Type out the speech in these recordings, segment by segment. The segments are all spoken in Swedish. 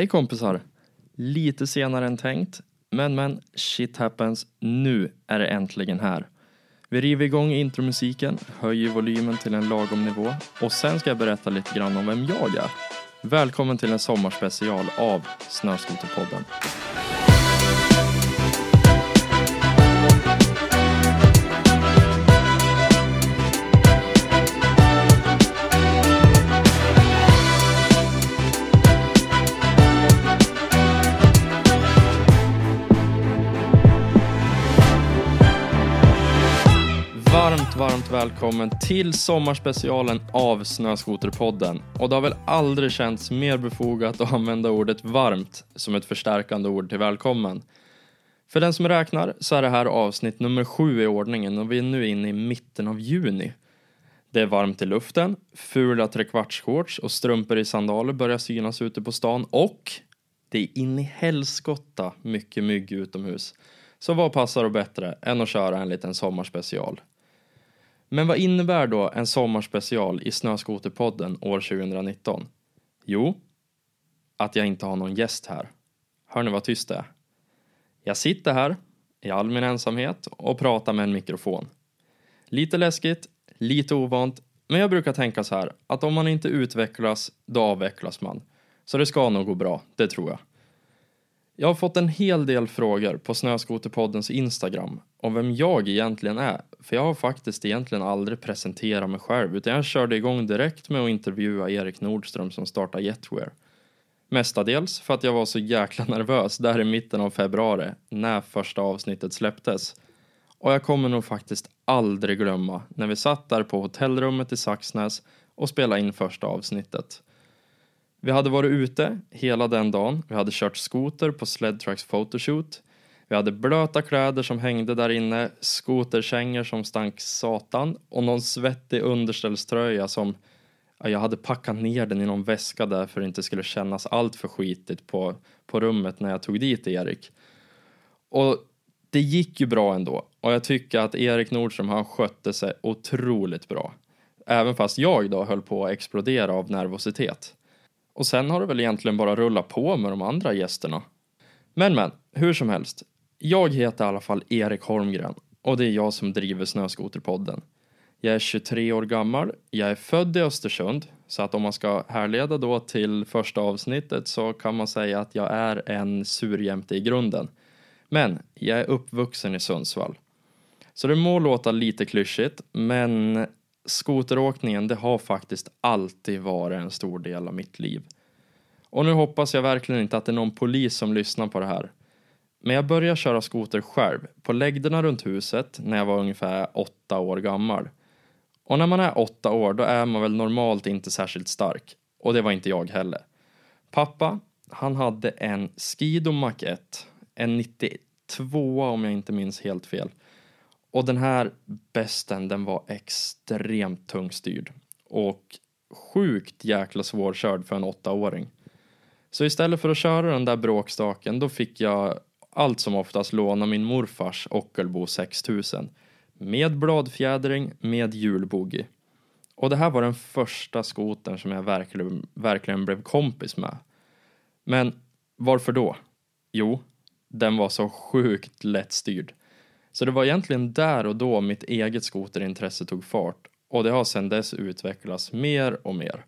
Hej kompisar! Lite senare än tänkt, men men, shit happens. Nu är det äntligen här. Vi river igång intromusiken, höjer volymen till en lagom nivå och sen ska jag berätta lite grann om vem jag är. Välkommen till en sommarspecial av Snöskoterpodden. Varmt, välkommen till sommarspecialen av Snöskoterpodden. Och det har väl aldrig känts mer befogat att använda ordet varmt som ett förstärkande ord till välkommen. För den som räknar så är det här avsnitt nummer sju i ordningen och vi är nu inne i mitten av juni. Det är varmt i luften, fula trekvartsshorts och strumpor i sandaler börjar synas ute på stan och det är in i helskotta mycket mygg utomhus. Så vad passar då bättre än att köra en liten sommarspecial? Men vad innebär då en sommarspecial i Snöskoterpodden år 2019? Jo, att jag inte har någon gäst här. Hör ni vad tyst det är? Jag sitter här i all min ensamhet och pratar med en mikrofon. Lite läskigt, lite ovant, men jag brukar tänka så här att om man inte utvecklas, då avvecklas man. Så det ska nog gå bra, det tror jag. Jag har fått en hel del frågor på Snöskoterpoddens Instagram om vem jag egentligen är. För jag har faktiskt egentligen aldrig presenterat mig själv utan jag körde igång direkt med att intervjua Erik Nordström som startar Jetwear. Mestadels för att jag var så jäkla nervös där i mitten av februari när första avsnittet släpptes. Och jag kommer nog faktiskt aldrig glömma när vi satt där på hotellrummet i Saxnäs och spelade in första avsnittet. Vi hade varit ute hela den dagen. Vi hade kört skoter på Sledtracks photoshoot. Vi hade blöta kläder som hängde där inne, skoterkängor som stank satan och någon svettig underställströja som ja, jag hade packat ner den i någon väska där för att det inte skulle kännas allt för skitigt på, på rummet när jag tog dit Erik. Och det gick ju bra ändå och jag tycker att Erik Nordström han skötte sig otroligt bra. Även fast jag då höll på att explodera av nervositet. Och sen har det väl egentligen bara rullat på med de andra gästerna. Men men, hur som helst. Jag heter i alla fall Erik Holmgren och det är jag som driver Snöskoterpodden. Jag är 23 år gammal, jag är född i Östersund, så att om man ska härleda då till första avsnittet så kan man säga att jag är en surjämte i grunden. Men jag är uppvuxen i Sundsvall. Så det må låta lite klyschigt, men skoteråkningen, det har faktiskt alltid varit en stor del av mitt liv. Och nu hoppas jag verkligen inte att det är någon polis som lyssnar på det här. Men jag började köra skoter själv, på lägderna runt huset, när jag var ungefär åtta år gammal. Och när man är åtta år, då är man väl normalt inte särskilt stark. Och det var inte jag heller. Pappa, han hade en Skido Mac 1, en 92 om jag inte minns helt fel. Och den här besten, den var extremt tungstyrd. Och sjukt jäkla svårkörd för en åttaåring. Så istället för att köra den där bråkstaken, då fick jag allt som oftast låna min morfars Ockelbo 6000. Med bladfjädring, med hjulbogey. Och det här var den första skoten som jag verkligen, verkligen blev kompis med. Men varför då? Jo, den var så sjukt lättstyrd. Så det var egentligen där och då mitt eget skoterintresse tog fart och det har sedan dess utvecklats mer och mer.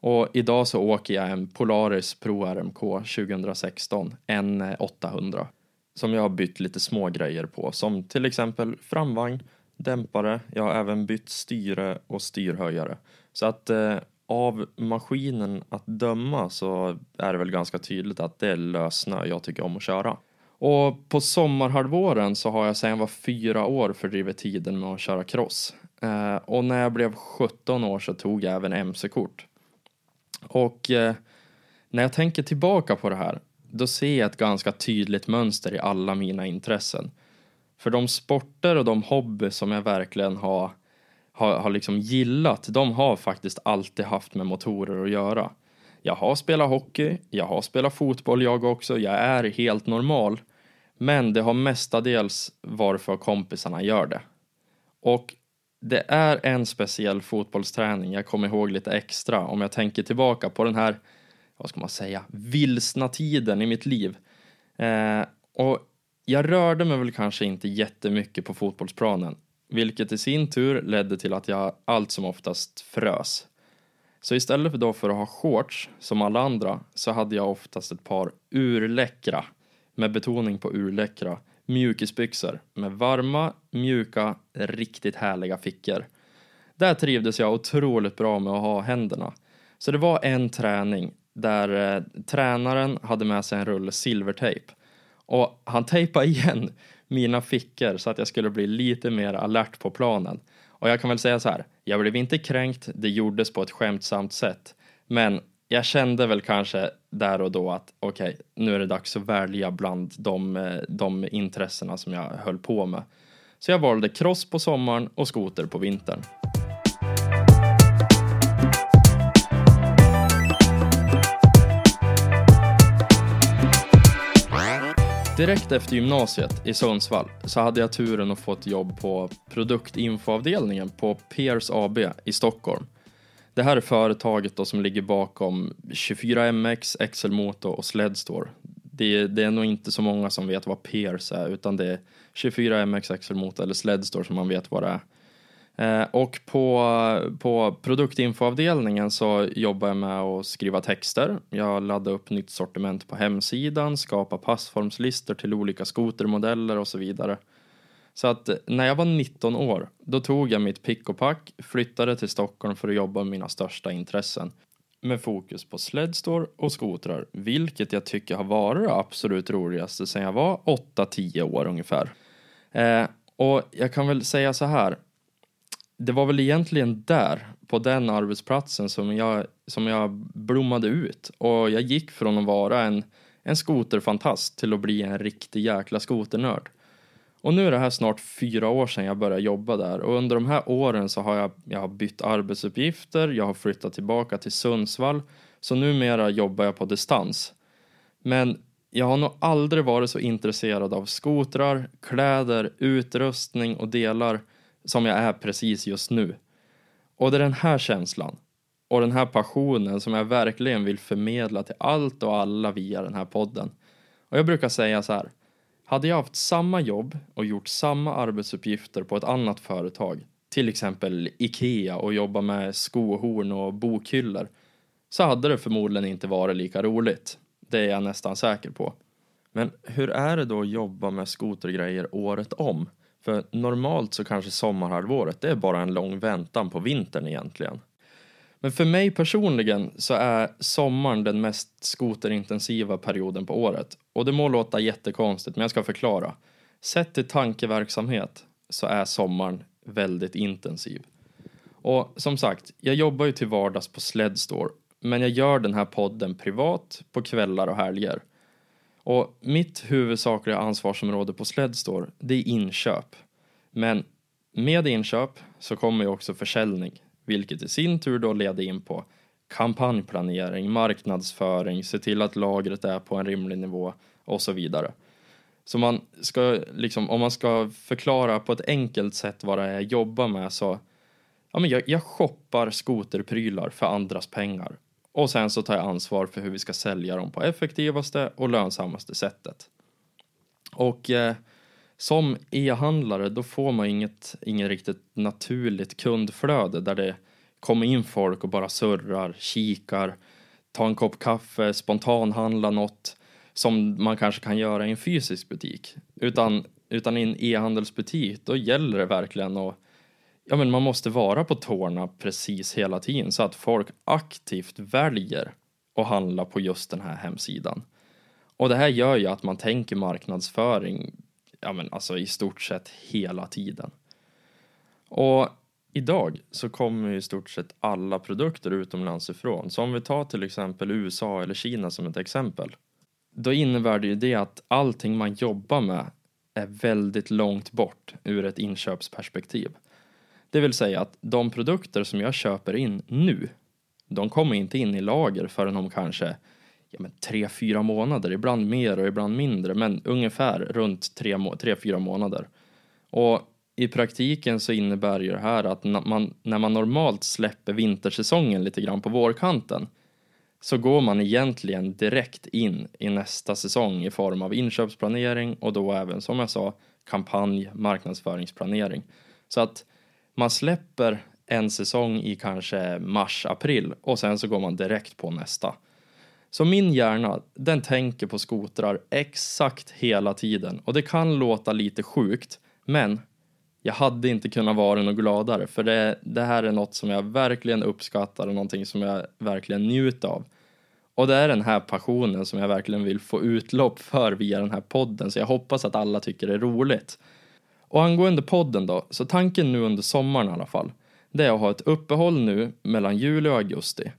Och idag så åker jag en Polaris Pro RMK 2016, en 800, som jag har bytt lite små grejer på, som till exempel framvagn, dämpare, jag har även bytt styre och styrhöjare. Så att eh, av maskinen att döma så är det väl ganska tydligt att det är lössnö jag tycker om att köra. Och på sommarhalvåren så har jag sedan jag var fyra år fördrivit tiden med att köra cross. Eh, och när jag blev 17 år så tog jag även mc-kort. Och eh, när jag tänker tillbaka på det här, då ser jag ett ganska tydligt mönster i alla mina intressen. För de sporter och de hobby som jag verkligen har, har, har liksom gillat, de har faktiskt alltid haft med motorer att göra. Jag har spelat hockey, jag har spelat fotboll jag också, jag är helt normal. Men det har mestadels varit för kompisarna gör det. Och det är en speciell fotbollsträning jag kommer ihåg lite extra om jag tänker tillbaka på den här vad ska man säga, vilsna tiden i mitt liv. Eh, och jag rörde mig väl kanske inte jättemycket på fotbollsplanen, vilket i sin tur ledde till att jag allt som oftast frös. Så istället för då för att ha shorts som alla andra så hade jag oftast ett par urläckra, med betoning på urläckra, mjukisbyxor med varma, mjuka, riktigt härliga fickor. Där trivdes jag otroligt bra med att ha händerna. Så det var en träning där eh, tränaren hade med sig en rulle silvertejp och han tejpade igen mina fickor så att jag skulle bli lite mer alert på planen. Och jag kan väl säga så här, jag blev inte kränkt, det gjordes på ett skämtsamt sätt. Men jag kände väl kanske där och då att okej, okay, nu är det dags att välja bland de, eh, de intressena som jag höll på med. Så jag valde cross på sommaren och skoter på vintern. Direkt efter gymnasiet i Sundsvall så hade jag turen att få ett jobb på produktinfoavdelningen på Peers AB i Stockholm. Det här är företaget då som ligger bakom 24MX, XL-motor och Sledstore. Det, det är nog inte så många som vet vad Peers är utan det är 24MX, XL-motor eller Sledstore som man vet vad det är. Eh, och på, på produktinfoavdelningen så jobbar jag med att skriva texter. Jag laddar upp nytt sortiment på hemsidan, skapar passformslistor till olika skotermodeller och så vidare. Så att eh, när jag var 19 år, då tog jag mitt pick och pack, flyttade till Stockholm för att jobba med mina största intressen. Med fokus på sledstore och skotrar, vilket jag tycker har varit det absolut roligaste sedan jag var 8-10 år ungefär. Eh, och jag kan väl säga så här, det var väl egentligen där, på den arbetsplatsen, som jag, som jag blommade ut. Och jag gick från att vara en, en skoterfantast till att bli en riktig jäkla skoternörd. Och nu är det här snart fyra år sedan jag började jobba där och under de här åren så har jag, jag har bytt arbetsuppgifter, jag har flyttat tillbaka till Sundsvall, så numera jobbar jag på distans. Men jag har nog aldrig varit så intresserad av skotrar, kläder, utrustning och delar som jag är precis just nu. Och det är den här känslan och den här passionen som jag verkligen vill förmedla till allt och alla via den här podden. Och jag brukar säga så här. Hade jag haft samma jobb och gjort samma arbetsuppgifter på ett annat företag, till exempel Ikea och jobba med skohorn och bokhyllor, så hade det förmodligen inte varit lika roligt. Det är jag nästan säker på. Men hur är det då att jobba med skotergrejer året om? För normalt så kanske sommarhalvåret, det är bara en lång väntan på vintern egentligen. Men för mig personligen så är sommaren den mest skoterintensiva perioden på året. Och det må låta jättekonstigt, men jag ska förklara. Sett till tankeverksamhet så är sommaren väldigt intensiv. Och som sagt, jag jobbar ju till vardags på Sledstore, men jag gör den här podden privat på kvällar och helger. Och mitt huvudsakliga ansvarsområde på Sledstore, det är inköp. Men med inköp så kommer ju också försäljning, vilket i sin tur då leder in på kampanjplanering, marknadsföring, se till att lagret är på en rimlig nivå och så vidare. Så man ska liksom, om man ska förklara på ett enkelt sätt vad det är jag jobbar med så, ja men jag, jag shoppar skoterprylar för andras pengar och sen så tar jag ansvar för hur vi ska sälja dem på effektivaste och lönsammaste sättet. Och eh, som e-handlare då får man inget, inget riktigt naturligt kundflöde där det kommer in folk och bara surrar, kikar, tar en kopp kaffe, spontanhandlar något som man kanske kan göra i en fysisk butik. Utan, utan i en e-handelsbutik då gäller det verkligen att ja, men man måste vara på tårna precis hela tiden så att folk aktivt väljer att handla på just den här hemsidan. Och det här gör ju att man tänker marknadsföring ja, men alltså i stort sett hela tiden. Och idag så kommer i stort sett alla produkter utomlands ifrån. Så om vi tar till exempel USA eller Kina som ett exempel. Då innebär det ju det att allting man jobbar med är väldigt långt bort ur ett inköpsperspektiv. Det vill säga att de produkter som jag köper in nu, de kommer inte in i lager förrän om kanske ja, men tre, fyra månader, ibland mer och ibland mindre, men ungefär runt tre, tre fyra månader. Och i praktiken så innebär ju det här att man, när man normalt släpper vintersäsongen lite grann på vårkanten så går man egentligen direkt in i nästa säsong i form av inköpsplanering och då även som jag sa kampanj, marknadsföringsplanering. Så att man släpper en säsong i kanske mars, april och sen så går man direkt på nästa. Så min hjärna, den tänker på skotrar exakt hela tiden och det kan låta lite sjukt, men jag hade inte kunnat vara något gladare för det, det här är något som jag verkligen uppskattar och någonting som jag verkligen njuter av. Och det är den här passionen som jag verkligen vill få utlopp för via den här podden så jag hoppas att alla tycker det är roligt. Och angående podden då, så tanken nu under sommaren i alla fall, det är att ha ett uppehåll nu mellan juli och augusti.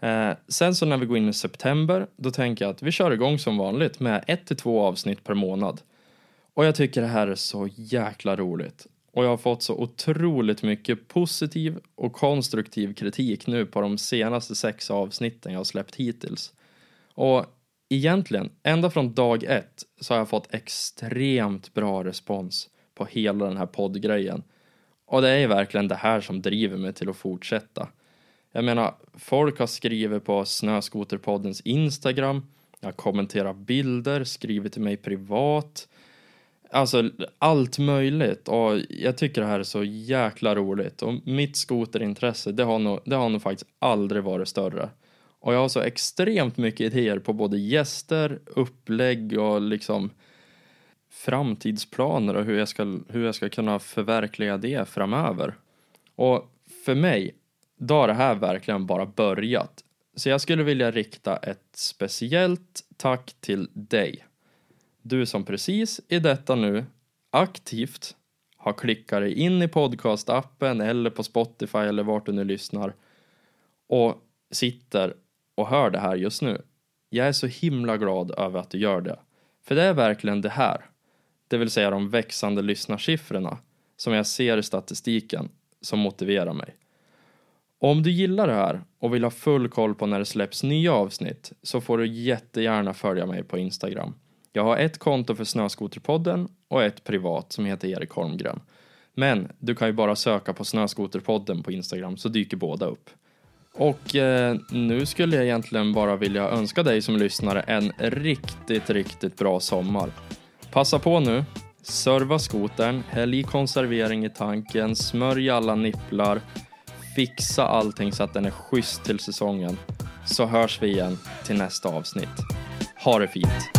Eh, sen så när vi går in i september, då tänker jag att vi kör igång som vanligt med ett till två avsnitt per månad. Och jag tycker det här är så jäkla roligt. Och jag har fått så otroligt mycket positiv och konstruktiv kritik nu på de senaste sex avsnitten jag har släppt hittills. Och egentligen, ända från dag ett så har jag fått extremt bra respons på hela den här poddgrejen. Och det är verkligen det här som driver mig till att fortsätta. Jag menar, folk har skrivit på Snöskoterpoddens Instagram, jag har kommenterat bilder, skrivit till mig privat. Alltså allt möjligt och jag tycker det här är så jäkla roligt och mitt skoterintresse det har nog, det har nog faktiskt aldrig varit större. Och jag har så extremt mycket idéer på både gäster, upplägg och liksom framtidsplaner och hur jag ska, hur jag ska kunna förverkliga det framöver. Och för mig, då har det här verkligen bara börjat. Så jag skulle vilja rikta ett speciellt tack till dig. Du som precis i detta nu aktivt har klickat dig in i podcastappen eller på Spotify eller vart du nu lyssnar och sitter och hör det här just nu. Jag är så himla glad över att du gör det. För det är verkligen det här, det vill säga de växande lyssnarsiffrorna som jag ser i statistiken som motiverar mig. Och om du gillar det här och vill ha full koll på när det släpps nya avsnitt så får du jättegärna följa mig på Instagram. Jag har ett konto för Snöskoterpodden och ett privat som heter Erik Holmgren. Men du kan ju bara söka på Snöskoterpodden på Instagram så dyker båda upp. Och eh, nu skulle jag egentligen bara vilja önska dig som lyssnare en riktigt, riktigt bra sommar. Passa på nu, serva skotern, häll i konservering i tanken, smörj alla nipplar, fixa allting så att den är schysst till säsongen. Så hörs vi igen till nästa avsnitt. Ha det fint!